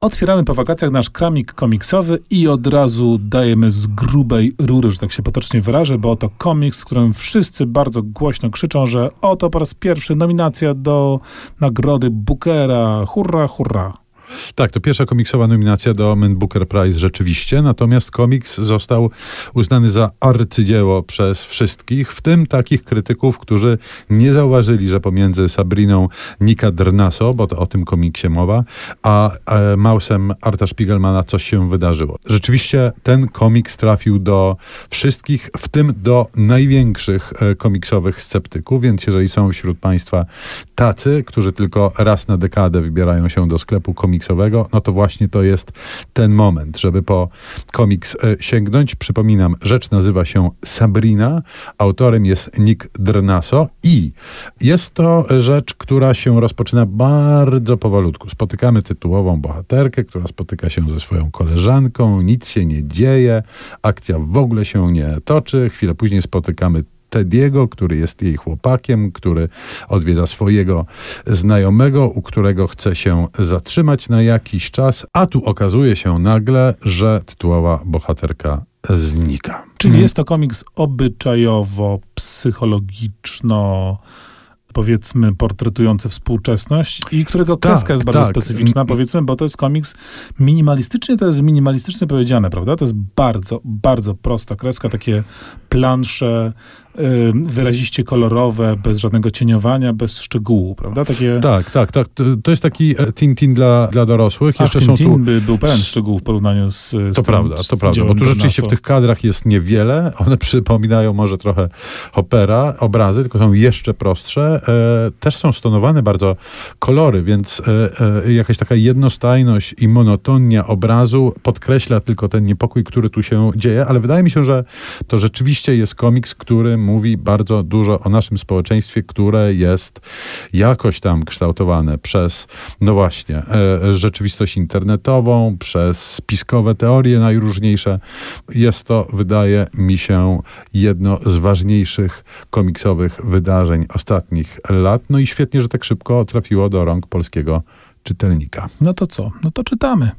Otwieramy po wakacjach nasz kramik komiksowy i od razu dajemy z grubej rury, że tak się potocznie wyrażę, bo oto komiks, w którym wszyscy bardzo głośno krzyczą, że oto po raz pierwszy nominacja do nagrody Bookera. Hurra, hurra. Tak, to pierwsza komiksowa nominacja do Man Booker Prize rzeczywiście, natomiast komiks został uznany za arcydzieło przez wszystkich, w tym takich krytyków, którzy nie zauważyli, że pomiędzy Sabriną Nika Drnaso, bo to o tym komiksie mowa, a e, Mausem Arta Spiegelmana coś się wydarzyło. Rzeczywiście ten komiks trafił do wszystkich, w tym do największych e, komiksowych sceptyków, więc jeżeli są wśród Państwa tacy, którzy tylko raz na dekadę wybierają się do sklepu komiksowego, no to właśnie to jest ten moment, żeby po komiks e, sięgnąć. Przypominam, rzecz nazywa się Sabrina, autorem jest Nick Drnaso i jest to rzecz, która się rozpoczyna bardzo powolutku. Spotykamy tytułową bohaterkę, która spotyka się ze swoją koleżanką, nic się nie dzieje, akcja w ogóle się nie toczy. Chwilę później spotykamy Tediego, który jest jej chłopakiem, który odwiedza swojego znajomego, u którego chce się zatrzymać na jakiś czas, a tu okazuje się nagle, że tytułowa bohaterka znika. Czyli mhm. jest to komiks obyczajowo-psychologiczno powiedzmy portretujący współczesność i którego tak, kreska jest bardzo tak. specyficzna, powiedzmy, bo to jest komiks minimalistycznie, to jest minimalistycznie powiedziane, prawda? To jest bardzo, bardzo prosta kreska, takie plansze wyraziście kolorowe, bez żadnego cieniowania, bez szczegółu, prawda? Takie... Tak, tak, tak. To jest taki e, Tintin dla, dla dorosłych. A Jeszcze Tintin są tu... by był pełen szczegółów w porównaniu z, z To tym, prawda, to prawda, bo tu rzeczywiście w tych kadrach jest niewiele. One przypominają może trochę opera, obrazy, tylko są jeszcze prostsze. E, też są stonowane bardzo kolory, więc e, jakaś taka jednostajność i monotonia obrazu podkreśla tylko ten niepokój, który tu się dzieje, ale wydaje mi się, że to rzeczywiście jest komiks, który mówi bardzo dużo o naszym społeczeństwie, które jest jakoś tam kształtowane przez, no właśnie, e, rzeczywistość internetową, przez spiskowe teorie najróżniejsze. Jest to, wydaje mi się, jedno z ważniejszych komiksowych wydarzeń ostatnich lat. No i świetnie, że tak szybko trafiło do rąk polskiego czytelnika. No to co? No to czytamy.